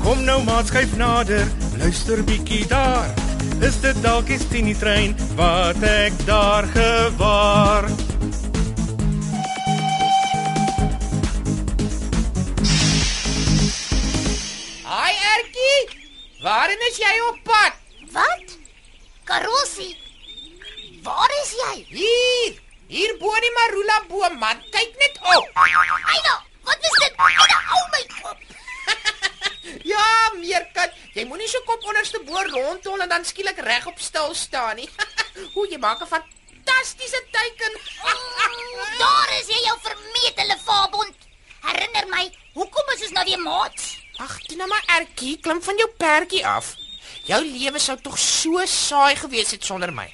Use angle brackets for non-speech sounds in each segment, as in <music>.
Kom nou maat, skuif nader, luister bietjie daar. Is dit dalk die Tini trein wat ek daar gewaar? Haai Ertjie, waarheen is jy op pad? Wat? Karossie. Waar is jy? Hier, hier bo die marula boom man, kyk net op. Aina, wat is dit? Aina, ou my kop. Ja, meerkat, jy moenie so kop onderste bo rondtol en dan skielik regop stil staan nie. <laughs> Hoe jy maak 'n fantastiese teiken. Oh, daar is jy jou vermetele vaabond. Herinner my, hoekom is ons nou weer maats? Ag, toe nou maar Ertjie, klim van jou perdjie af. Jou lewe sou tog so saai gewees het sonder my.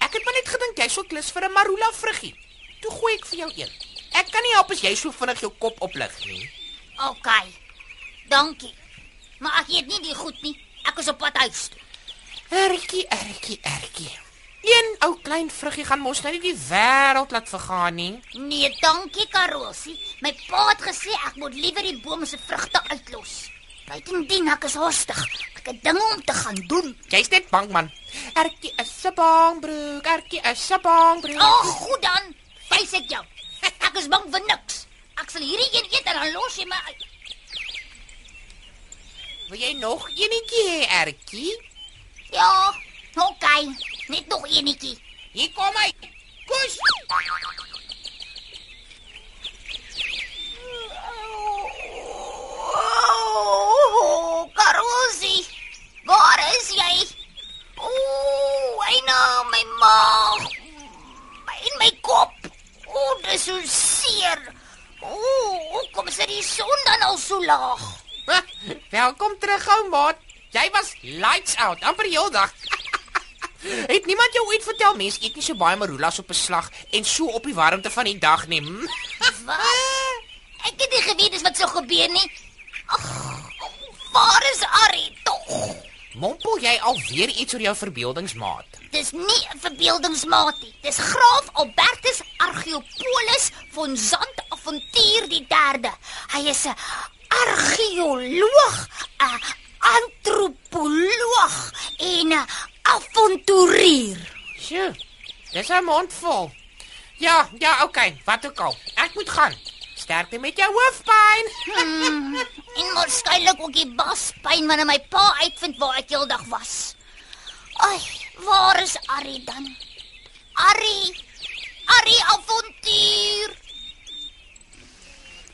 Ek het maar net gedink jy sou klus vir 'n marula vruggie. Toe gooi ek vir jou een. Ek kan nie help as jy so vinnig jou kop oplig nie. OK. Dankie. Maar ek eet nie die goed nie. Ek is op pad huis. toe. Ertjie, ertjie, ertjie. Een ou klein vruggie gaan mos nou nie die wêreld laat vergaan nie. Nee, dankie Karossie. My pa het gesê ek moet liewer die boom se vrugte uitlos. Buitendien ek is haastig. Ek het dinge om te gaan doen. Jy's net bang man. Ertjie is 'n bangbroek, ertjie is 'n bangbroek. Ag, oh, goed dan. Wys ek jou. Ek is bang vir niks. Ek sal hierdie een eet en dan los jy my uit. Wil jy nog enetjie hê, ertjie? Ja, OK. Net nog eenetjie. Hier kom hy. Kus. Oh, Karossie. Waar is jy? Ooh, hy nou my maag. In my kop. Ooh, dis so seer. Ooh, kom sit die son dan al so laag. <laughs> Welkom terug, ou maat. Jy was lights out amper die hele dag. <laughs> Het niemand jou ooit vertel mense eet nie so baie marulas op 'n slag en so op die warmte van die dag nie? Hm? Wat? Ek het nie geweet dis wat sou gebeur nie. Ag, waar is Arrie tog? Mompel jy alweer iets oor jou verbeeldingsmaat? Dis nie 'n verbeeldingsmaat nie. Dis Graaf Albertus Argeopolis van Zandavontuur die 3de. Hy is 'n argeoloog, 'n antropoloog en 'n avonturier. Sjoe. Dis 'n mond vol. Ja, ja, okay, wat ook al. Ek moet gaan. Sterkte met jou hoofpyn. Hmm, en waarskynlik ook die baspyn wanneer my pa uitvind waar ek heeldag was. Ai, waar is Arrie dan? Arrie! Arrie avontuur!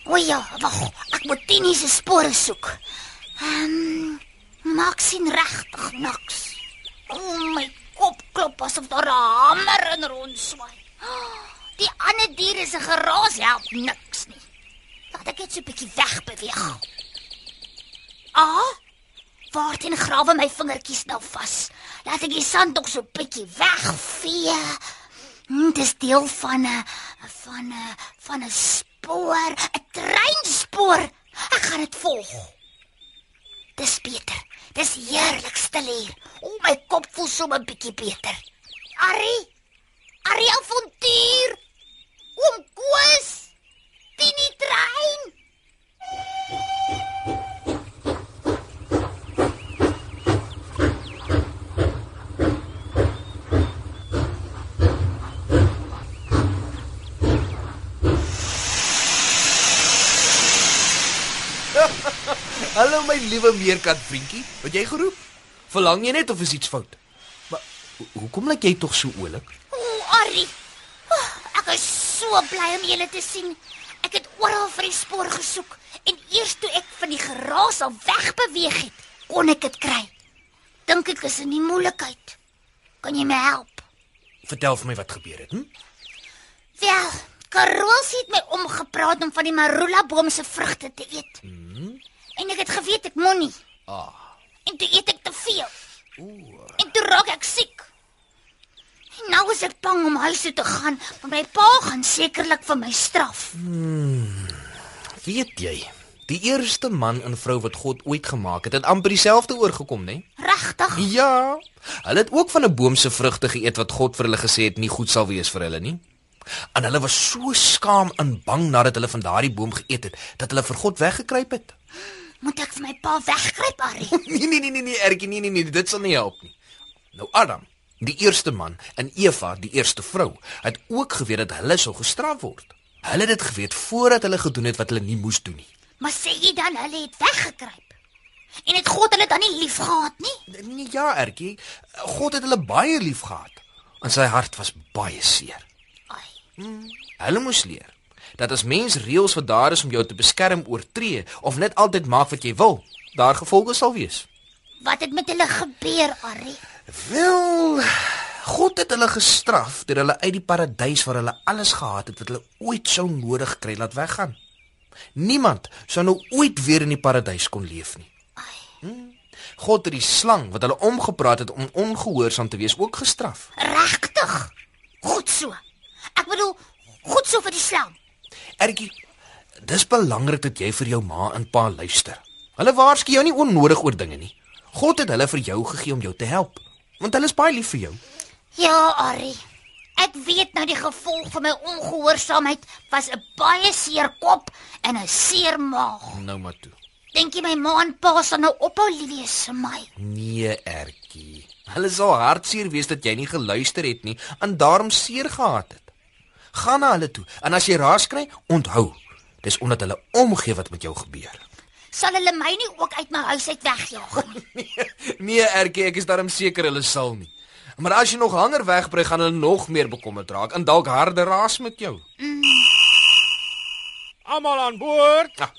O ja, wag, ek moet Tini se spore soek. Ehm, um, maak sien regtig niks. O my kop klop asof daar 'n hamer in rondswaai. Die ander diere se geraas help niks nie. Laat ek net so 'n bietjie wegbeweeg. Ah, waarteen grawe my vingertjies nou vas. Laat ek die sand ook so 'n bietjie wegvee. Hm, dis deel van 'n van 'n van 'n spoor, 'n treinspoor. Ek gaan dit volg. Dis beter. Dis heerlik stil hier. O, my kop voel so 'n bietjie beter. Arrie, Arrie avontuur. Oom Koos. Tini trein. Hallo my liewe meerkat vriendjie. Wat jy geroep? Verlang jy net of is iets fout? Maar ho- hoekom lyk jy tog so oulik? O, Arrie. Oh, Ek is so bly om julle te sien. Ek het oral vir die spoor gesoek en eers toe ek van die geraas al wegbeweeg het, kon ek dit kry. Dink ek is in die moeilikheid. Kan jy my help? Vertel vir my wat gebeur het. Hm? Wel, Karols het my omgepraat om van die marula boom se vrugte te eet. Mm. En ek het geweet ek moenie. Ah. En toe eet ek te veel. Ooh. En toe raak ek siek. En nou is ek bang om huis toe te gaan, want my pa gaan sekerlik vir my straf. Weet jy, die eerste man en vrou wat God ooit gemaak het, het amper dieselfde oorgekom, né? Regtig? Ja. Hulle het ook van 'n boom se vrugte geëet wat God vir hulle gesê het nie goed sal wees vir hulle nie. En hulle was so skaam en bang nadat hulle van daardie boom geëet het, dat hulle vir God weggekruip het. Moet ek vir my pa wegkruip, Ari? <laughs> Nee nee nee nee nee, Erkie, nee nee nee, dit sal nie help nie. Nou Adam, die eerste man en Eva, die eerste vrou, het ook geweet dat hulle sou gestraf word. Hulle het dit geweet voordat hulle gedoen het wat hulle nie moes doen nie. Maar sê jy dan hulle het weggekruip? En het God hulle dan nie liefgehad nie? Nee ja, Erkie, God het hulle baie lief gehad. En sy hart was baie seer. Ai. Hulle moes leer dat as mens reëls wat daar is om jou te beskerm oortree of net altyd maak wat jy wil, daar gevolge sal wees. Wat het met hulle gebeur, Ari? Wel, God het hulle gestraf deur hulle uit die paradys waar hulle alles gehad het wat hulle ooit sou nodig kry laat weggaan. Niemand sou nou ooit weer in die paradys kon leef nie. Hmm. God het die slang wat hulle omgepraat het om ongehoorsaam te wees ook gestraf. Regtig? Goed so. Ek bedoel, goed so vir die slang. Ertjie, dis belangrik dat jy vir jou ma en pa luister. Hulle waarsku jou nie onnodig oor dinge nie. God het hulle vir jou gegee om jou te help, want hulle is baie lief vir jou. Ja, Ari. Ek weet nou die gevolg van my ongehoorsaamheid was 'n baie seer kop en 'n seer maag. Nou maar toe. Dink jy my ma en pa sal nou ophou lief wees vir my? Nee, Ertjie. Hulle sal hartseer wees dat jy nie geluister het nie en daarom seer gehad het. Gaan na hulle toe en as jy raas kry, onthou, dis omdat hulle omgee wat met jou gebeur. Sal hulle my nie ook uit my huis uit wegjaag nie? <laughs> Nee, nee Ertjie, ek is daarom seker hulle sal nie. Maar as jy nog langer wegbly, gaan hulle nog meer bekommerd raak en dalk harder raas met jou. Almal aan boord. Ja,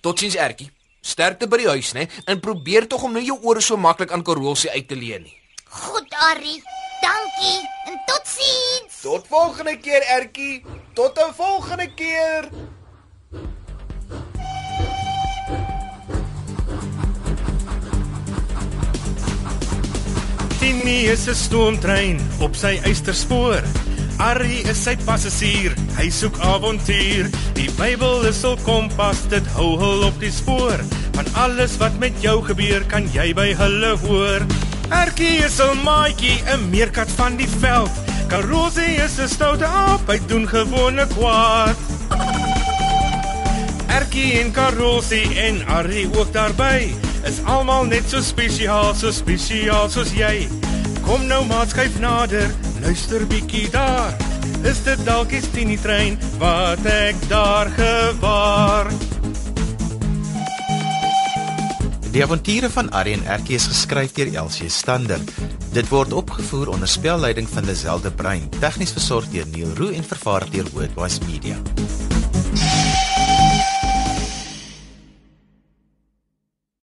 totsiens Ertjie. Sterkte by die huis, né? En probeer tog om nou jou ore so maklik aan Karolsie uit te leen nie. Goed, Ari. Dankie en totsiens. Tot volgende keer, Ertjie. Tot 'n volgende keer. Timmy is 'n stoomtrein op sy eysterspoor. Arrie is sy passasier, hy soek avontuur. Die Bybel is hul kompas, dit hou hul op die spoor. Van alles wat met jou gebeur, kan jy by hulle hoor. Erkie is 'n maatjie, 'n meerkat van die veld. Karosie is 'n stoute aap, hy doen gewone kwaad. Erkie en Karosie en Arrie ook daarby is almal net so spesiaal, so spesiaal soos jy. Kom nou maat skuif nader, luister bietjie daar. Is dit dalk die Tini trein wat ek daar gewaar? Die avonture van en Erkie is geskryf deur Elsie Stander. Dit word opgevoer onder spelleiding van Lazelle de Bruin, tegnies versorg deur Neil Roo en vervaar deur Worldwide Media.